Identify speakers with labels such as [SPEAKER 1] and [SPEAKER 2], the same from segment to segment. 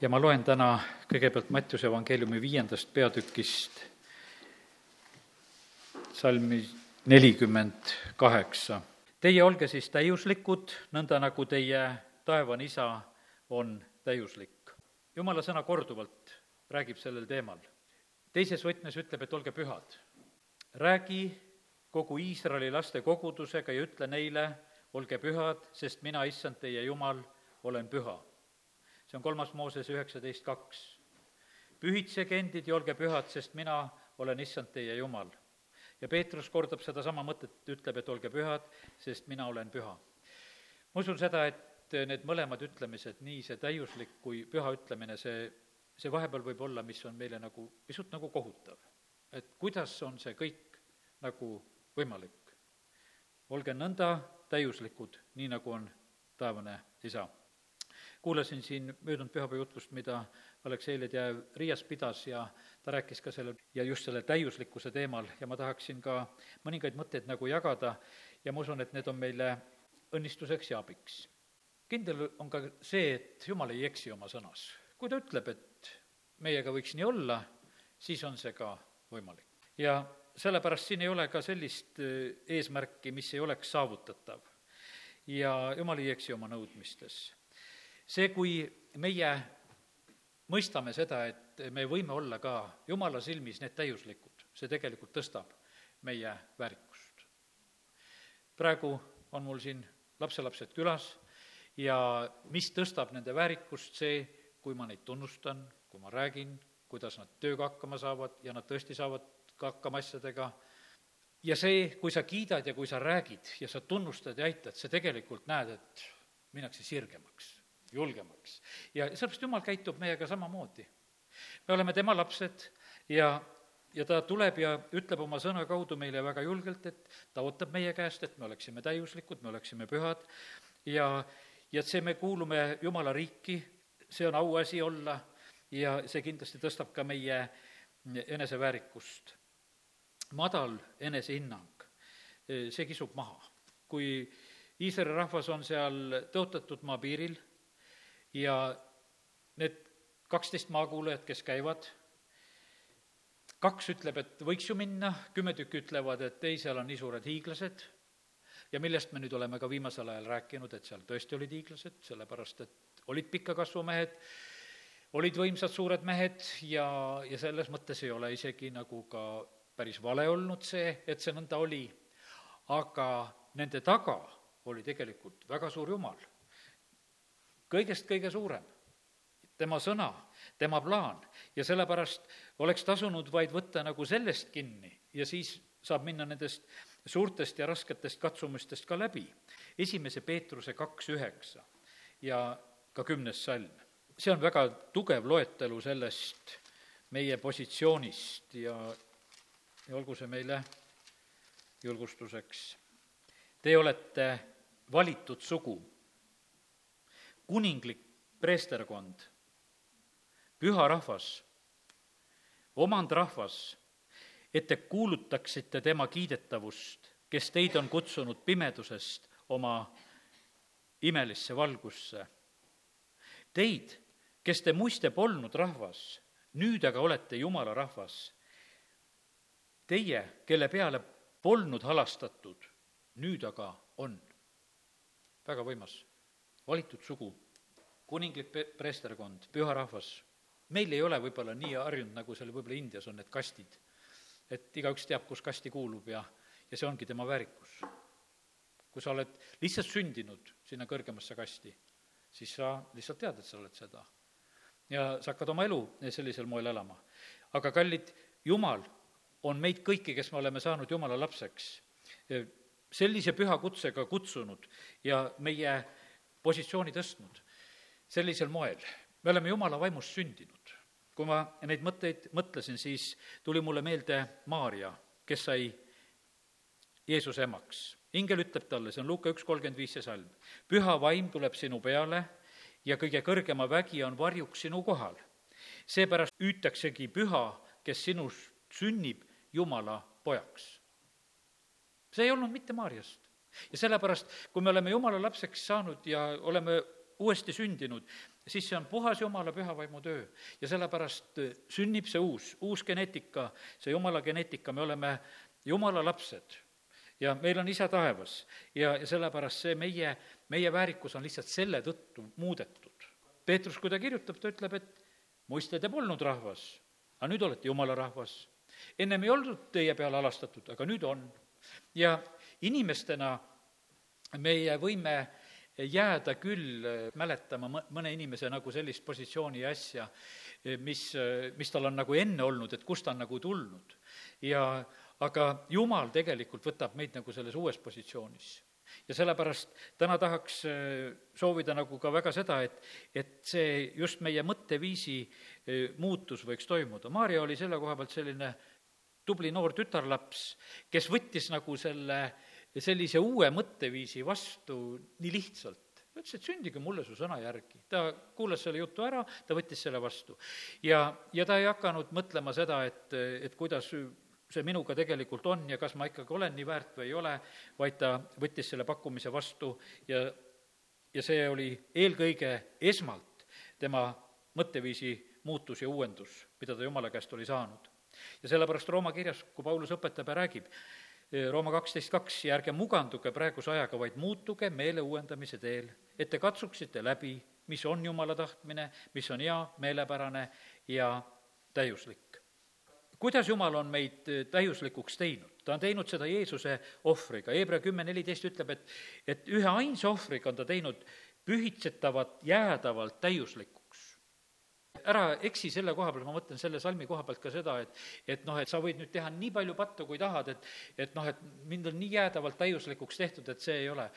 [SPEAKER 1] ja ma loen täna kõigepealt Mattiuse evangeeliumi viiendast peatükist salmi nelikümmend kaheksa. Teie olge siis täiuslikud, nõnda nagu teie taevane isa on täiuslik. jumala sõna korduvalt räägib sellel teemal. teises võtmes ütleb, et olge pühad. räägi kogu Iisraeli laste kogudusega ja ütle neile, olge pühad, sest mina, issand teie Jumal, olen püha see on kolmas Mooses üheksateist kaks. pühitsege endid ja olge pühad, sest mina olen issand teie Jumal. ja Peetrus kordab sedasama mõtet, ütleb, et olge pühad, sest mina olen püha. ma usun seda, et need mõlemad ütlemised, nii see täiuslik kui püha ütlemine, see, see vahepeal võib olla, mis on meile nagu, pisut nagu kohutav. et kuidas on see kõik nagu võimalik. olge nõnda täiuslikud, nii nagu on taevane isa kuulasin siin möödunud pühapäeva jutlust, mida Aleksei Ledjajev Riias pidas ja ta rääkis ka sellel ja just selle täiuslikkuse teemal ja ma tahaksin ka mõningaid mõtteid nagu jagada ja ma usun, et need on meile õnnistuseks ja abiks. kindel on ka see, et Jumal ei eksi oma sõnas. kui ta ütleb, et meiega võiks nii olla, siis on see ka võimalik. ja sellepärast siin ei ole ka sellist eh, eesmärki, mis ei oleks saavutatav. ja Jumal ei eksi oma nõudmistes see, kui meie mõistame seda, et me võime olla ka Jumala silmis need täiuslikud, see tegelikult tõstab meie väärikust. praegu on mul siin lapselapsed külas ja mis tõstab nende väärikust, see, kui ma neid tunnustan, kui ma räägin, kuidas nad tööga hakkama saavad ja nad tõesti saavad ka hakkama asjadega, ja see, kui sa kiidad ja kui sa räägid ja sa tunnustad ja aitad, see tegelikult näed, et minnakse sirgemaks julgemaks. ja sellepärast Jumal käitub meiega samamoodi. me oleme tema lapsed ja, ja ta tuleb ja ütleb oma sõna kaudu meile väga julgelt, et ta ootab meie käest, et me oleksime täiuslikud, me oleksime pühad ja, ja et see, me kuulume Jumala riiki, see on auasi olla ja see kindlasti tõstab ka meie eneseväärikust. madal enesehinnang, see kisub maha. kui Iisraeli rahvas on seal tõotatud maa piiril, ja need kaksteist maakuulajat, kes käivad, kaks ütleb, et võiks ju minna, kümme tükki ütlevad, et ei, seal on nii suured hiiglased, ja millest me nüüd oleme ka viimasel ajal rääkinud, et seal tõesti olid hiiglased, sellepärast et olid pika kasvu mehed, olid võimsad suured mehed ja, ja selles mõttes ei ole isegi nagu ka päris vale olnud see, et see nõnda oli, aga nende taga oli tegelikult väga suur jumal kõigest kõige suurem, tema sõna, tema plaan ja sellepärast oleks tasunud vaid võtta nagu sellest kinni ja siis saab minna nendest suurtest ja rasketest katsumustest ka läbi. esimese Peetruse kaks üheksa ja ka kümnes salm. see on väga tugev loetelu sellest meie positsioonist ja, ja olgu see meile julgustuseks. Te olete valitud sugu kuninglik preesterkond, püha rahvas, omandrahvas, et te kuulutaksite tema kiidetavust, kes teid on kutsunud pimedusest oma imelisse valgusse. Teid, kes te muiste polnud rahvas, nüüd aga olete Jumala rahvas. Teie, kelle peale polnud halastatud, nüüd aga on. väga võimas valitud sugu, kuninglik preesterkond, püha rahvas. meil ei ole võib-olla nii harjunud, nagu seal võib-olla Indias on need kastid. et igaüks teab, kus kasti kuulub ja, ja see ongi tema väärikus. kui sa oled lihtsalt sündinud sinna kõrgemasse kasti, siis sa lihtsalt tead, et sa oled seda. ja sa hakkad oma elu sellisel moel elama. aga kallid, Jumal on meid kõiki, kes me oleme saanud Jumala lapseks, sellise püha kutsega kutsunud ja meie positsiooni tõstnud sellisel moel. me oleme Jumala vaimust sündinud. kui ma neid mõtteid mõtlesin, siis tuli mulle meelde Maarja, kes sai Jeesuse emaks. ingel ütleb talle, see on Luuka üks kolmkümmend viis see salm, püha vaim tuleb sinu peale ja kõige kõrgema vägi on varjuks sinu kohal. seepärast hüütaksegi püha, kes sinust sünnib, Jumala pojaks. see ei olnud mitte Maarjast, ja sellepärast, kui me oleme Jumala lapseks saanud ja oleme uuesti sündinud, siis see on puhas Jumala pühavaimu töö. ja sellepärast sünnib see uus, uus geneetika, see Jumala geneetika, me oleme Jumala lapsed ja meil on isa taevas ja, ja sellepärast see meie, meie väärikus on lihtsalt selle tõttu muudetud. Peetrus, kui ta kirjutab, ta ütleb, et muiste te polnud rahvas, aga nüüd olete Jumala rahvas. ennem ei olnud teie peale alastatud, aga nüüd on. ja inimestena meie võime jääda küll mäletama mõne inimese nagu sellist positsiooni ja asja, mis, mis tal on nagu enne olnud, et kust ta on nagu tulnud. ja aga Jumal tegelikult võtab meid nagu selles uues positsioonis ja sellepärast täna tahaks soovida nagu ka väga seda, et, et see just meie mõtteviisi muutus võiks toimuda. Maarja oli selle koha pealt selline tubli noor tütarlaps, kes võttis nagu selle sellise uue mõtteviisi vastu nii lihtsalt ta ütles, et sündige mulle su sõna järgi. ta kuulas selle jutu ära, ta võttis selle vastu. ja, ja ta ei hakanud mõtlema seda, et, et kuidas see minuga tegelikult on ja kas ma ikkagi olen nii väärt või ei ole, vaid ta võttis selle pakkumise vastu ja, ja see oli eelkõige esmalt tema mõtteviisi muutus ja uuendus, mida ta Jumala käest oli saanud. ja sellepärast Rooma kirjas, kui Paulus õpetab ja räägib, Rooma kaksteist kaks ja ärge muganduge praeguse ajaga, vaid muutuge meele uuendamise teel, et te katsuksite läbi, mis on Jumala tahtmine, mis on hea, meelepärane ja täiuslik. kuidas Jumal on meid täiuslikuks teinud? ta on teinud seda Jeesuse ohvriga, Hebra kümme neliteist ütleb, et, et ühe ainsa ohvriga on ta teinud pühitsetavat jäädavalt täiuslikku ära eksi selle koha peal, ma mõtlen selle salmi koha pealt ka seda, et et noh, et sa võid nüüd teha nii palju pattu, kui tahad, et et noh, et mind on nii jäädavalt täiuslikuks tehtud, et see ei ole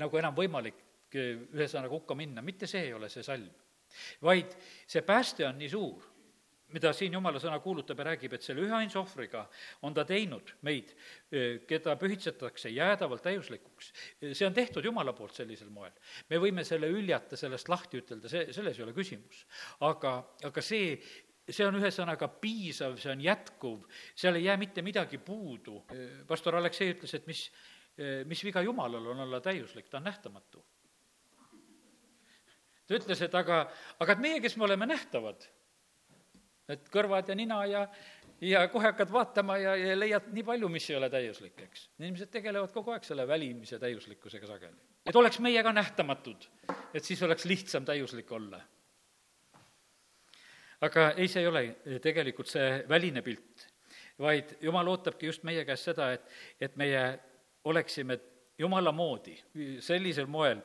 [SPEAKER 1] nagu enam võimalik ühesõnaga hukka minna, mitte see ei ole see salm. vaid see pääste on nii suur mida siin jumala sõna kuulutab ja räägib, et selle üheainsa ohvriga on ta teinud meid, keda pühitsetakse jäädavalt täiuslikuks. see on tehtud Jumala poolt sellisel moel. me võime selle hüljata, sellest lahti ütelda, see, selles ei ole küsimus. aga, aga see, see on ühesõnaga piisav, see on jätkuv, seal ei jää mitte midagi puudu. pastor Aleksei ütles, et mis, mis viga Jumalal on olla täiuslik, ta on nähtamatu. ta ütles, et aga, aga et meie, kes me oleme nähtavad et kõrvad ja nina ja, ja kohe hakkad vaatama ja, ja leiad nii palju, mis ei ole täiuslik, eks. inimesed tegelevad kogu aeg selle välimise täiuslikkusega sageli. et oleks meie ka nähtamatud, et siis oleks lihtsam täiuslik olla. aga ei, see ei ole tegelikult see väline pilt, vaid jumal ootabki just meie käest seda, et, et meie oleksime jumala moodi, sellisel moel,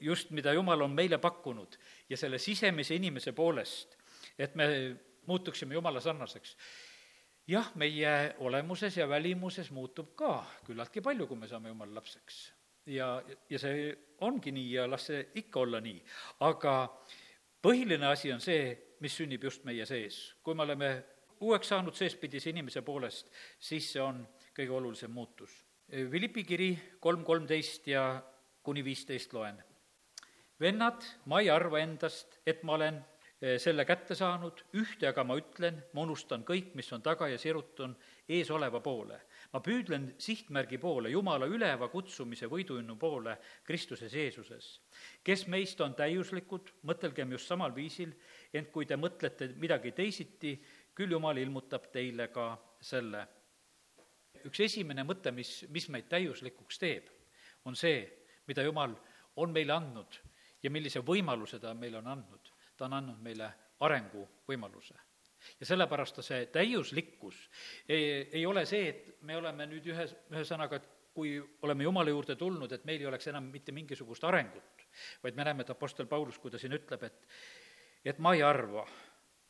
[SPEAKER 1] just mida jumal on meile pakkunud ja selle sisemise inimese poolest, et me muutuksime Jumala sarnaseks. jah, meie olemuses ja välimuses muutub ka küllaltki palju, kui me saame Jumala lapseks. ja, ja see ongi nii ja las see ikka olla nii, aga põhiline asi on see, mis sünnib just meie sees. kui me oleme uueks saanud seespidise inimese poolest, siis see on kõige olulisem muutus. Philippi kiri kolm kolmteist ja kuni viisteist loen. vennad, ma ei arva endast, et ma olen selle kätte saanud, ühte aga ma ütlen, ma unustan kõik, mis on taga ja sirutun eesoleva poole. ma püüdlen sihtmärgi poole, Jumala üleva kutsumise võidujõnu poole Kristuses Jeesuses. kes meist on täiuslikud, mõtelgem just samal viisil, ent kui te mõtlete midagi teisiti, küll Jumal ilmutab teile ka selle. üks esimene mõte, mis, mis meid täiuslikuks teeb, on see, mida Jumal on meile andnud ja millise võimaluse ta meile on andnud ta on andnud meile arenguvõimaluse. ja sellepärast ta see täiuslikkus ei, ei ole see, et me oleme nüüd ühes, ühesõnaga, et kui oleme Jumala juurde tulnud, et meil ei oleks enam mitte mingisugust arengut, vaid me näeme, et Apostel Paulus, kui ta siin ütleb, et et ma ei arva,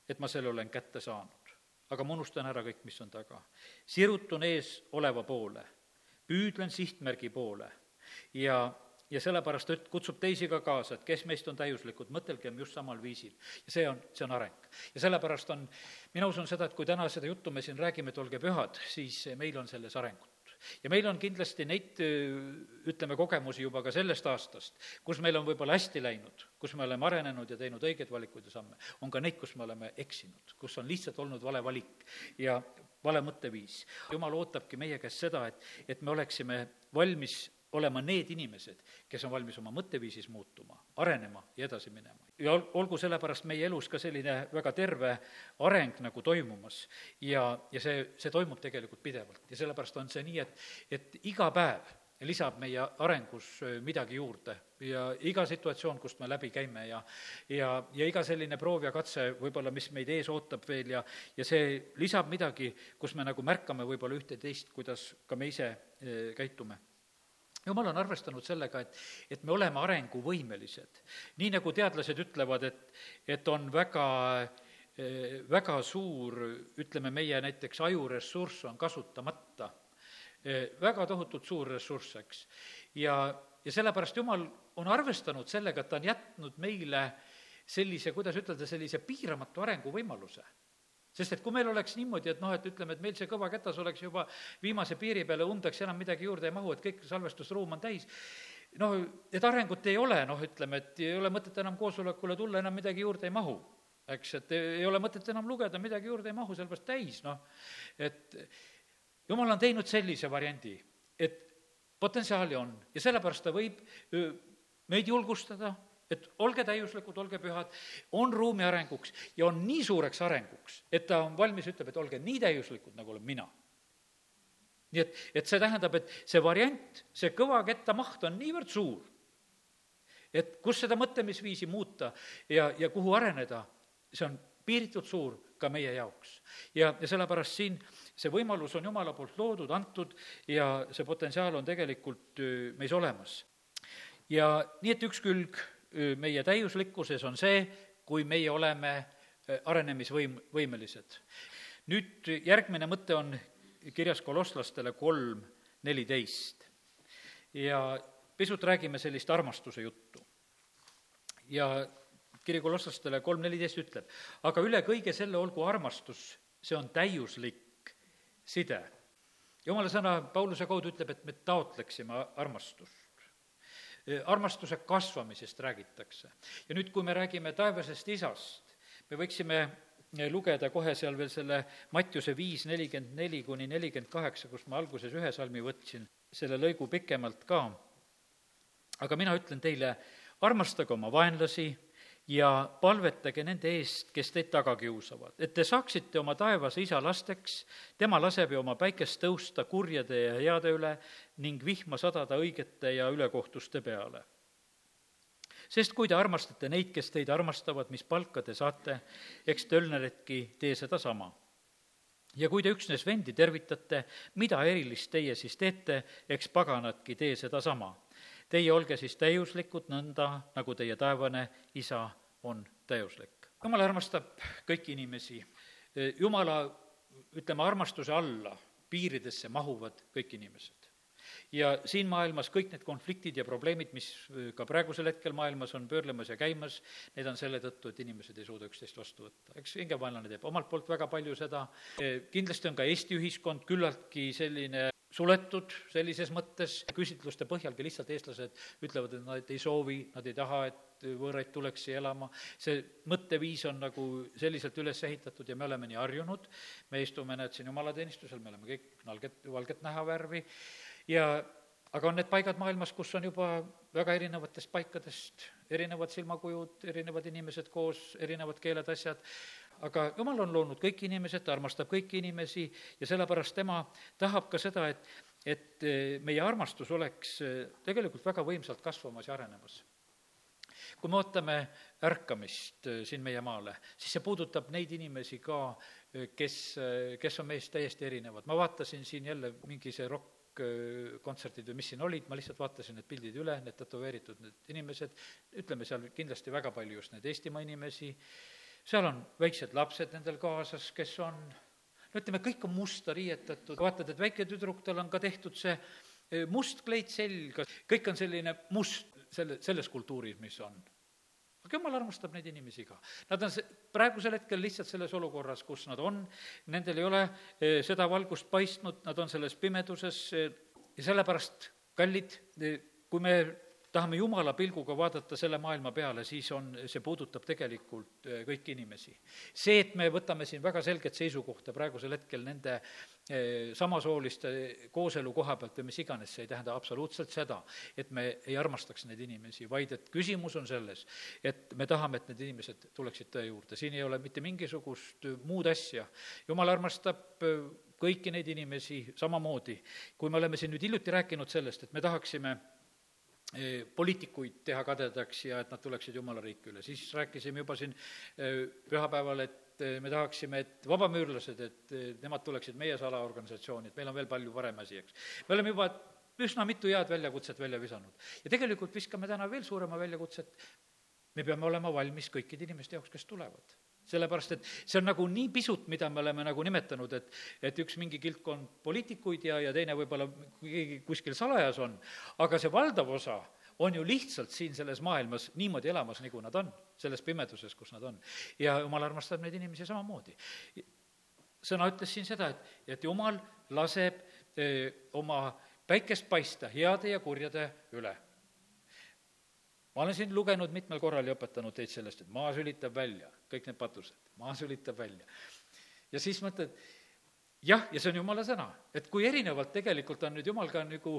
[SPEAKER 1] et ma selle olen kätte saanud, aga ma unustan ära kõik, mis on taga. sirutun ees oleva poole, püüdlen sihtmärgi poole ja ja sellepärast ta kutsub teisi ka kaasa, et kes meist on täiuslikud, mõtelgem just samal viisil. ja see on, see on areng. ja sellepärast on, mina usun seda, et kui täna seda juttu me siin räägime, et olge pühad, siis meil on selles arengut ja meil on kindlasti neid, ütleme, kogemusi juba ka sellest aastast, kus meil on võib-olla hästi läinud, kus me oleme arenenud ja teinud õigeid valikuid ja samme. on ka neid, kus me oleme eksinud, kus on lihtsalt olnud vale valik ja vale mõtteviis. jumal ootabki meie käest seda, et, et me oleksime valmis olema need inimesed, kes on valmis oma mõtteviisis muutuma, arenema ja edasi minema. ja ol-, olgu sellepärast meie elus ka selline väga terve areng nagu toimumas ja, ja see, see toimub tegelikult pidevalt. Ja sellepärast on see nii, et, et iga päev lisab meie arengus midagi juurde. Ja iga situatsioon, kust me läbi käime ja ja, ja iga selline proov ja katse võib-olla, mis meid ees ootab veel ja ja see lisab midagi, kus me nagu märkame võib-olla ühte-teist, kuidas ka me ise käitume jumal on arvestanud sellega, et, et me oleme arenguvõimelised. nii nagu teadlased ütlevad, et, et on väga väga suur, ütleme, meie näiteks ajuressurss on kasutamata Eh, väga tohutult suur ressurss, eks. ja, ja sellepärast Jumal on arvestanud sellega, et ta on jätnud meile sellise, kuidas ütelda, sellise piiramatu arenguvõimaluse sest et kui meil oleks niimoodi, et noh, et ütleme, et meil see kõva kätas oleks juba viimase piiri peale, undeks enam midagi juurde ei mahu, et kõik salvestusruum on täis, noh, et arengut ei ole, noh, ütleme, et ei ole mõtet enam koosolekule tulla, enam midagi juurde ei mahu. eks, et ei ole mõtet enam lugeda, midagi juurde ei mahu, sellepärast täis, noh, et jumal on teinud sellise variandi, et potentsiaali on ja sellepärast ta võib meid julgustada, et olge täiuslikud, olge pühad, on ruumi arenguks ja on nii suureks arenguks, et ta on valmis, ütleb, et olge nii täiuslikud, nagu olen mina. nii et, et see tähendab, et see variant, see kõva ketta maht on niivõrd suur, et kus seda mõtlemisviisi muuta ja, ja kuhu areneda, see on piiritult suur ka meie jaoks. ja, ja sellepärast siin see võimalus on Jumala poolt loodud, antud ja see potentsiaal on tegelikult meis olemas. ja nii, et üks külg meie täiuslikkuses on see, kui meie oleme arenemisvõim, võimelised. nüüd järgmine mõte on kirjas kolosslastele kolm neliteist. ja pisut räägime sellist armastuse juttu. ja kiri kolosslastele kolm neliteist ütleb, aga üle kõige selle olgu armastus, see on täiuslik side. jumala sõna Pauluse kaudu ütleb, et me taotleksime armastust. Armastuse kasvamisest räägitakse. ja nüüd, kui me räägime taevasest isast, me võiksime lugeda kohe seal veel selle Mattiuse viis, nelikümmend neli kuni nelikümmend kaheksa, kus ma alguses ühe salmi võtsin, selle lõigu pikemalt ka. aga mina ütlen teile, armastage oma vaenlasi ja palvetage nende eest, kes teid taga kiusavad, et te saaksite oma taevase isa lasteks, tema laseb ju oma päikest tõusta kurjade ja heade üle ning vihma sadada õigete ja ülekohtuste peale. sest kui te armastate neid, kes teid armastavad, mis palka te saate, eks tölneridki tee sedasama ja kui te üksnes vendi tervitate, mida erilist teie siis teete, eks paganadki tee sedasama Teie olge siis täiuslikud nõnda, nagu teie taevane isa on täiuslik. jumal armastab kõiki inimesi. jumala, ütleme, armastuse alla, piiridesse mahuvad kõik inimesed ja siin maailmas kõik need konfliktid ja probleemid, mis ka praegusel hetkel maailmas on pöörlemas ja käimas, need on selle tõttu, et inimesed ei suuda üksteist vastu võtta. eks hingevaenlane teeb omalt poolt väga palju seda, kindlasti on ka Eesti ühiskond küllaltki selline suletud sellises mõttes, küsitluste põhjalgi. Lihtsalt eestlased ütlevad, et nad ei soovi, nad ei taha, et võõraid tuleks siia elama, see mõtteviis on nagu selliselt üles ehitatud ja me oleme nii harjunud, me istume, näed, siin jumalateenistusel, me oleme kõik valget, valget nähavärvi ja aga on need paigad maailmas, kus on juba väga erinevatest paikadest erinevad silmakujud, erinevad inimesed koos, erinevad keeled, asjad, aga jumal on loonud kõik inimesed, ta armastab kõiki inimesi ja sellepärast tema tahab ka seda, et, et eh, meie armastus oleks eh, tegelikult väga võimsalt kasvamas ja arenemas kui me ootame ärkamist eh, siin meie maale, siis see puudutab neid inimesi ka, kes, kes on meist täiesti erinevad. ma vaatasin siin jälle mingi see rokk-kontserdid või mis siin olid, ma lihtsalt vaatasin need pildid üle, need tätoveeritud need inimesed, ütleme seal kindlasti väga palju just neid Eestimaa inimesi, seal on väiksed lapsed nendel kaasas, kes on no ütleme, kõik on musta riietatud, vaatad, et väike tüdruk, tal on ka tehtud see eh, must kleit selga, kõik on selline must selle, selles kultuuris, mis on. aga jumal armastab neid inimesi ka. Nad on praegusel hetkel lihtsalt selles olukorras, kus nad on, nendel ei ole eh, seda valgust paistnud, nad on selles pimeduses eh, ja sellepärast, kallid, kui me tahame jumala pilguga vaadata selle maailma peale, siis on, see puudutab tegelikult äh, kõiki inimesi. see, et me võtame siin väga selget seisukohta praegusel hetkel nende äh, samasooliste kooselu koha pealt või mis iganes, see ei tähenda absoluutselt seda, et me ei armastaks neid inimesi, vaid et küsimus on selles, et me tahame, et need inimesed tuleksid tõe juurde, siin ei ole mitte mingisugust muud asja. jumal armastab äh, kõiki neid inimesi samamoodi. kui me oleme siin nüüd hiljuti rääkinud sellest, et me tahaksime Eh, poliitikuid teha kadedaks ja et nad tuleksid Jumala riiki üle, siis rääkisime juba siin eh, pühapäeval, et eh, me tahaksime, et vabamüürlased, et nemad tuleksid meie salaorganisatsiooni, et meil on veel palju parem asi, eks. me oleme juba üsna mitu head väljakutset välja visanud. ja tegelikult viskame täna veel suurema väljakutset, me peame olema valmis kõikide inimeste jaoks, kes tulevad sellepärast, et see on nagu nii pisut, mida me oleme nagu nimetanud, et, et üks mingi kildkond poliitikuid ja, ja teine võib-olla keegi kuskil salajas on, aga see valdav osa on ju lihtsalt siin selles maailmas niimoodi elamas, nagu nad on, selles pimeduses, kus nad on. ja jumal armastab neid inimesi samamoodi. sõna ütles siin seda, et, et jumal laseb öö, eh, oma päikest paista heade ja kurjade üle ma olen siin lugenud mitmel korral ja õpetanud teid sellest, et maa sülitab välja kõik need patused, maa sülitab välja. ja siis mõtled, jah, ja see on jumala sõna, et kui erinevalt tegelikult on nüüd jumal ka nagu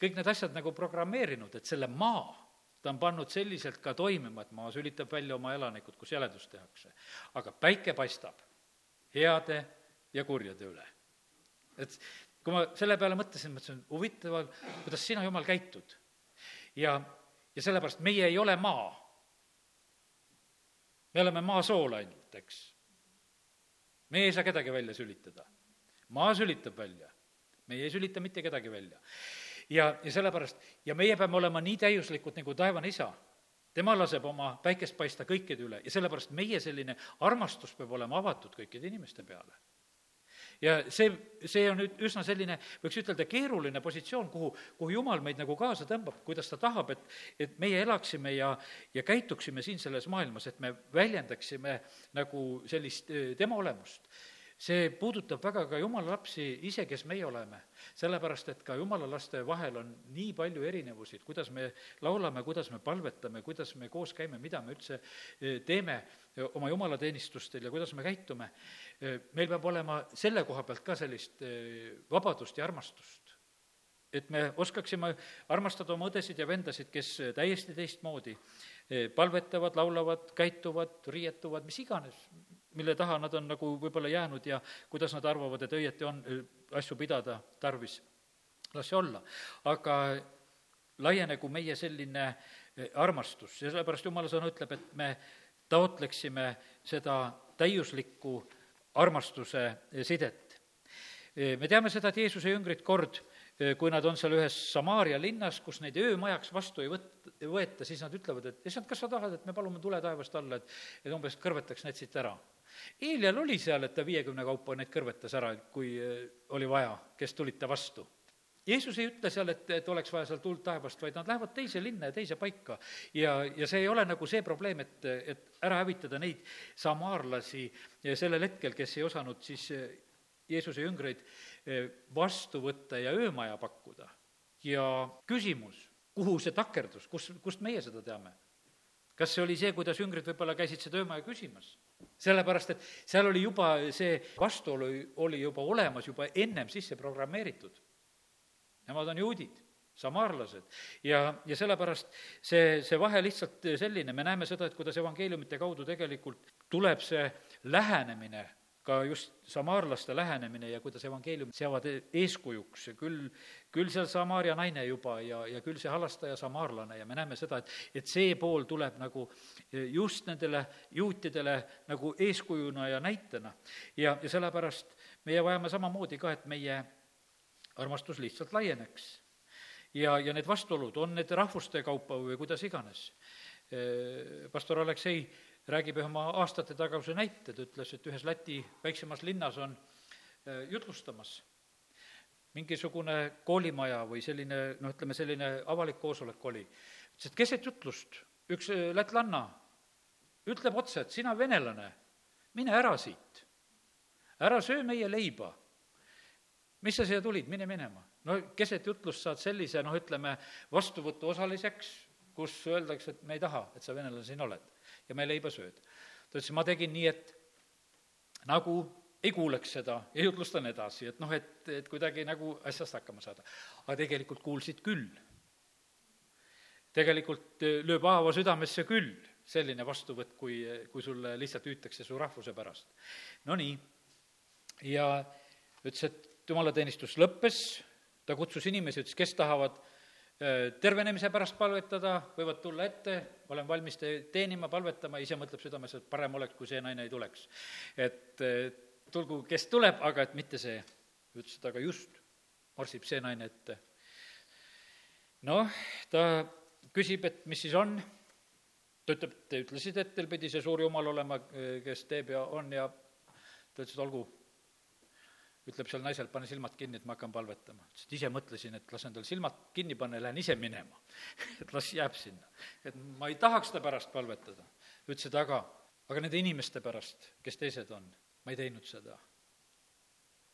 [SPEAKER 1] kõik need asjad nagu programmeerinud, et selle maa ta on pannud selliselt ka toimima, et maa sülitab välja oma elanikud, kus jäledust tehakse. aga päike paistab heade ja kurjade üle. et kui ma selle peale mõtlesin, mõtlesin, huvitav, kuidas sina, jumal, käitud. ja ja sellepärast meie ei ole maa. Me oleme maasool ainult, eks. me ei saa kedagi välja sülitada. maa sülitab välja, meie ei sülita mitte kedagi välja. ja, ja sellepärast, ja meie peame olema nii täiuslikud nagu taevane isa tema laseb oma päikest paista kõikide üle ja sellepärast meie selline armastus peab olema avatud kõikide inimeste peale ja see, see on nüüd üsna selline, võiks ütelda, keeruline positsioon, kuhu, kuhu jumal meid nagu kaasa tõmbab, kuidas ta tahab, et, et meie elaksime ja, ja käituksime siin selles maailmas, et me väljendaksime nagu sellist tema olemust see puudutab väga ka jumala lapsi ise, kes meie oleme. sellepärast, et ka jumala laste vahel on nii palju erinevusi, kuidas me laulame, kuidas me palvetame, kuidas me koos käime, mida me üldse eh, teeme oma jumalateenistustel ja kuidas me käitume. Eh, meil peab olema selle koha pealt ka sellist eh, vabadust ja armastust et me oskaksime armastada oma õdesid ja vendasid, kes täiesti teistmoodi palvetavad, laulavad, käituvad, riietuvad, mis iganes, mille taha nad on nagu võib-olla jäänud ja kuidas nad arvavad, et õieti on asju pidada tarvis. las see olla, aga laienegu meie selline armastus ja sellepärast jumala sõna ütleb, et me taotleksime seda täiuslikku armastuse sidet. me teame seda, et Jeesuse jüngrid kord kui nad on seal ühes Samaaria linnas, kus neid öömajaks vastu ei võt-, võeta, siis nad ütlevad, et issand, kas sa tahad, et me palume tule taevast alla, et, et umbes kõrvetaks need siit ära. Eelial oli seal, et ta viiekümne kaupa neid kõrvetas ära, kui eh, oli vaja, kes tulid ta vastu. Jeesus ei ütle seal, et, et oleks vaja seal tuld taevast, vaid nad lähevad teise linna ja teise paika. ja, ja see ei ole nagu see probleem, et, et ära hävitada neid samaarlasi sellel hetkel, kes ei osanud siis eh, Jeesuse jüngreid eh, vastu võtta ja öömaja pakkuda. ja küsimus, kuhu see takerdus, kus, kust meie seda teame? kas see oli see, kuidas jüngrid võib-olla käisid seda öömaja küsimas? Sellepärast, et seal oli juba see vastuolu oli juba olemas, juba ennem sisse programmeeritud. Nemad on juudid, samaarlased ja, ja sellepärast see, see vahe lihtsalt selline, me näeme seda, et kuidas evangeeliumite kaudu tegelikult tuleb see lähenemine ka just samaarlaste lähenemine ja kuidas evangeeliumid seavad eeskujuks, küll, küll seal Samaaria naine juba ja, ja küll see halastaja samaarlane ja me näeme seda, et, et see pool tuleb nagu just nendele juutidele nagu eeskujuna ja näitena. ja, ja sellepärast meie vajame samamoodi ka, et meie armastus lihtsalt laieneks. ja, ja need vastuolud, on need rahvuste kaupa või kuidas iganes. pastor Aleksei räägib ühe oma aastate taguse näite, ta ütles, et ühes Läti väiksemas linnas on äh, jutlustamas mingisugune koolimaja või selline, noh, ütleme selline avalik koosolek oli. ütles, et keset jutlust üks äh, lätlanna ütleb otse, et sina, venelane, mine ära siit. ära söö meie leiba. mis sa siia tulid, mine minema. no keset jutlust saad sellise, noh, ütleme, vastuvõtu osaliseks, kus öeldakse, et me ei taha, et sa venelane siin oled ja me leiba sööd. ta ütles, ma tegin nii, et nagu ei kuuleks seda ja jutlustan edasi, et noh, et, et kuidagi nagu asjast hakkama saada. aga tegelikult kuulsid küll. tegelikult eh, lööb haava südamesse küll selline vastuvõtt, kui, kui sulle lihtsalt hüütakse su rahvuse pärast. Nonii, ja ütles, et jumalateenistus lõppes, ta kutsus inimesi, ütles, kes tahavad tervenemise pärast palvetada, võivad tulla ette, ma olen valmis te teenima, palvetama, ise mõtleb südames, et parem oleks, kui see naine ei tuleks. et tulgu, kes tuleb, aga et mitte see. ütles, et aga just marsib see naine ette. noh, ta küsib, et mis siis on, ta ütleb, te ütlesite, et teil pidi see suur jumal olema, kes teeb ja on ja ta ütles, et olgu, ütleb seal naisel, pane silmad kinni, et ma hakkan palvetama. ütles, et ise mõtlesin, et lasen tal silmad kinni panna ja lähen ise minema. et las jääb sinna. et ma ei tahaks ta pärast palvetada. ütles, et aga, aga nende inimeste pärast, kes teised on ma ei teinud seda.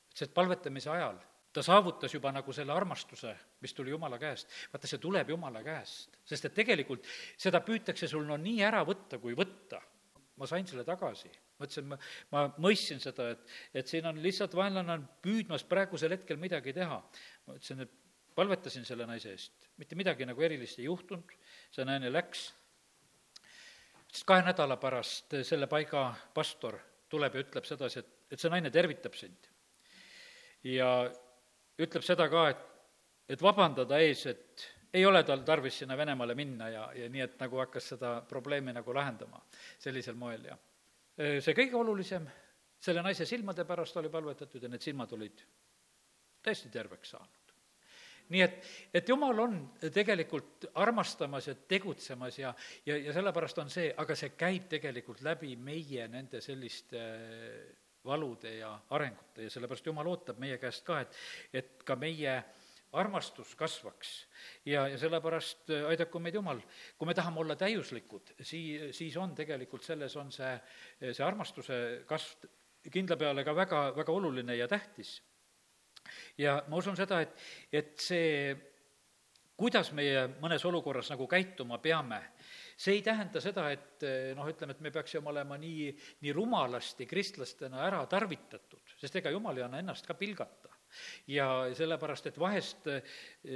[SPEAKER 1] ütles, et palvetamise ajal ta saavutas juba nagu selle armastuse, mis tuli Jumala käest. vaata, see tuleb Jumala käest, sest et tegelikult seda püütakse sul no nii ära võtta, kui võtta. ma sain selle tagasi, ma ütlesin, ma, ma mõistsin seda, et, et siin on lihtsalt vaenlane on püüdmas praegusel hetkel midagi teha. ma ütlesin, et palvetasin selle naise eest, mitte midagi nagu erilist ei juhtunud, see naine läks, sest kahe nädala pärast selle paiga pastor tuleb ja ütleb sedasi, et, et see naine tervitab sind. ja ütleb seda ka, et, et vabandada ees, et ei ole tal tarvis sinna Venemaale minna ja, ja nii, et nagu hakkas seda probleemi nagu lahendama sellisel moel ja see kõige olulisem, selle naise silmade pärast oli palvetatud ja need silmad olid täiesti terveks saanud. Nii et, et jumal on tegelikult armastamas ja tegutsemas ja, ja, ja sellepärast on see, aga see käib tegelikult läbi meie nende selliste valude ja arengute ja sellepärast Jumal ootab meie käest ka, et, et ka meie armastus kasvaks. Ja, ja sellepärast aidaku meid Jumal. kui me tahame olla täiuslikud, sii-, siis on tegelikult selles, on see, see armastuse kasv kindla peale ka väga, väga oluline ja tähtis. Ja ma usun seda, et, et see, kuidas meie mõnes olukorras nagu käituma peame, see ei tähenda seda, et noh, ütleme, et me peaksime olema nii, nii rumalasti kristlastena ära tarvitatud, sest ega jumal ei anna ennast ka pilgata ja sellepärast, et vahest,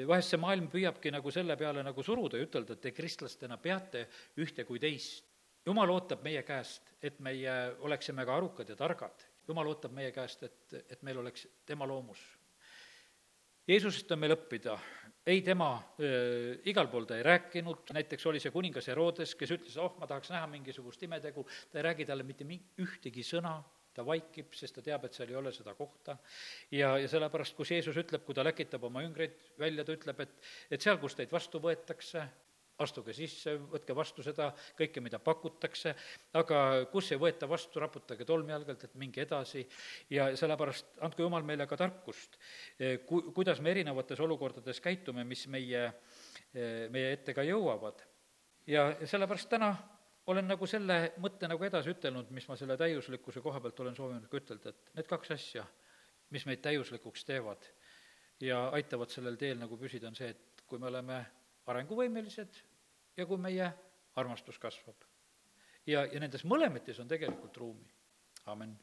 [SPEAKER 1] vahest see maailm püüabki nagu selle peale nagu suruda ja ütelda, et te kristlastena peate ühte kui teist. jumal ootab meie käest, et meie oleksime ka arukad ja targad. jumal ootab meie käest, et, et meil oleks tema loomus. Jeesusest on meil õppida, ei tema äh, igal pool ta ei rääkinud, näiteks oli see kuningas Herodes, kes ütles, oh, ma tahaks näha mingisugust imetegu, ta ei räägi talle mitte mi-, ühtegi sõna, ta vaikib, sest ta teab, et seal ei ole seda kohta. ja, ja sellepärast, kus Jeesus ütleb, kui ta läkitab oma üngreid välja, ta ütleb, et, et seal, kus teid vastu võetakse, astuge sisse, võtke vastu seda kõike, mida pakutakse, aga kus ei võeta vastu, raputage tolmjalgalt, et minge edasi ja sellepärast andku Jumal meile ka tarkust, eh, ku-, kuidas me erinevates olukordades käitume, mis meie, eh, meie ette ka jõuavad. ja sellepärast täna olen nagu selle mõtte nagu edasi ütelnud, mis ma selle täiuslikkuse koha pealt olen soovinud ka ütelda, et need kaks asja, mis meid täiuslikuks teevad ja aitavad sellel teel nagu püsida, on see, et kui me oleme arenguvõimelised ja kui meie armastus kasvab. ja, ja nendes mõlemates on tegelikult ruumi. amin